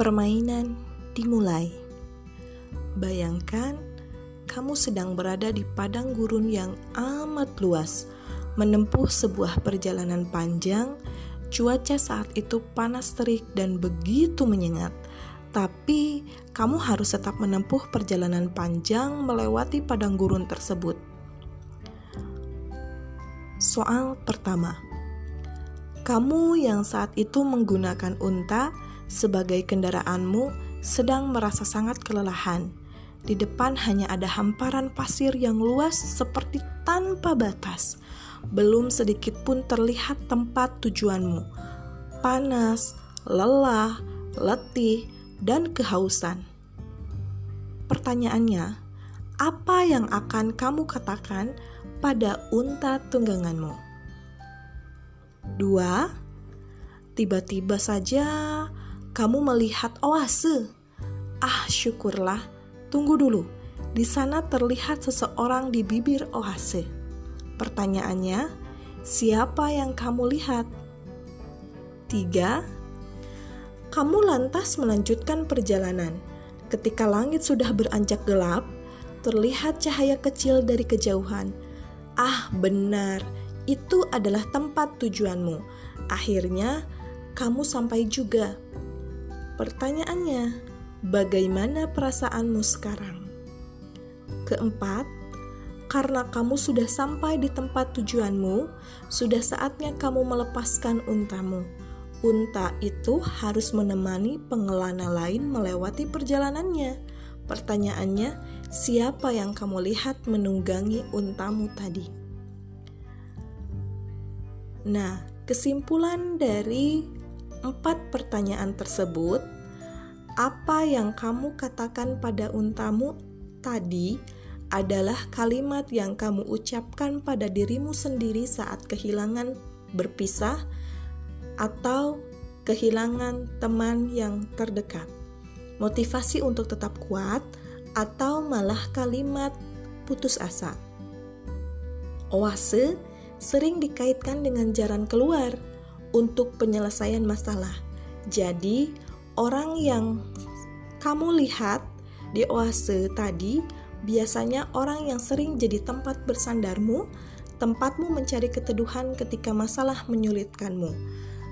Permainan dimulai. Bayangkan kamu sedang berada di padang gurun yang amat luas, menempuh sebuah perjalanan panjang. Cuaca saat itu panas terik dan begitu menyengat, tapi kamu harus tetap menempuh perjalanan panjang melewati padang gurun tersebut. Soal pertama, kamu yang saat itu menggunakan unta sebagai kendaraanmu sedang merasa sangat kelelahan. Di depan hanya ada hamparan pasir yang luas seperti tanpa batas. Belum sedikit pun terlihat tempat tujuanmu. Panas, lelah, letih, dan kehausan. Pertanyaannya, apa yang akan kamu katakan pada unta tungganganmu. Dua, tiba-tiba saja kamu melihat oase. Ah, syukurlah. Tunggu dulu. Di sana terlihat seseorang di bibir oase. Pertanyaannya, siapa yang kamu lihat? Tiga, kamu lantas melanjutkan perjalanan. Ketika langit sudah beranjak gelap, terlihat cahaya kecil dari kejauhan Ah, benar, itu adalah tempat tujuanmu. Akhirnya, kamu sampai juga. Pertanyaannya, bagaimana perasaanmu sekarang? Keempat, karena kamu sudah sampai di tempat tujuanmu, sudah saatnya kamu melepaskan untamu. Unta itu harus menemani pengelana lain melewati perjalanannya. Pertanyaannya, siapa yang kamu lihat menunggangi untamu tadi? Nah, kesimpulan dari empat pertanyaan tersebut, apa yang kamu katakan pada untamu tadi adalah kalimat yang kamu ucapkan pada dirimu sendiri saat kehilangan berpisah atau kehilangan teman yang terdekat motivasi untuk tetap kuat, atau malah kalimat putus asa. Oase sering dikaitkan dengan jalan keluar untuk penyelesaian masalah. Jadi, orang yang kamu lihat di oase tadi biasanya orang yang sering jadi tempat bersandarmu, tempatmu mencari keteduhan ketika masalah menyulitkanmu.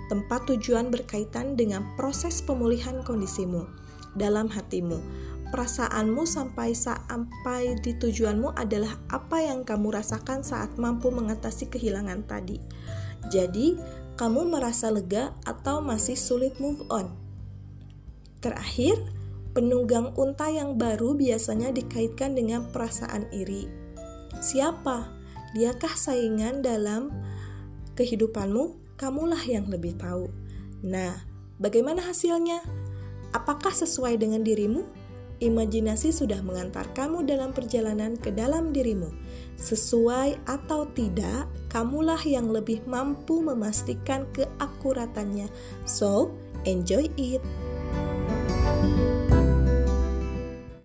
Tempat tujuan berkaitan dengan proses pemulihan kondisimu dalam hatimu. Perasaanmu sampai sampai di tujuanmu adalah apa yang kamu rasakan saat mampu mengatasi kehilangan tadi. Jadi, kamu merasa lega atau masih sulit move on. Terakhir, penunggang unta yang baru biasanya dikaitkan dengan perasaan iri. Siapa? Diakah saingan dalam kehidupanmu? Kamulah yang lebih tahu. Nah, bagaimana hasilnya? Apakah sesuai dengan dirimu? Imajinasi sudah mengantar kamu dalam perjalanan ke dalam dirimu. Sesuai atau tidak, kamulah yang lebih mampu memastikan keakuratannya. So, enjoy it.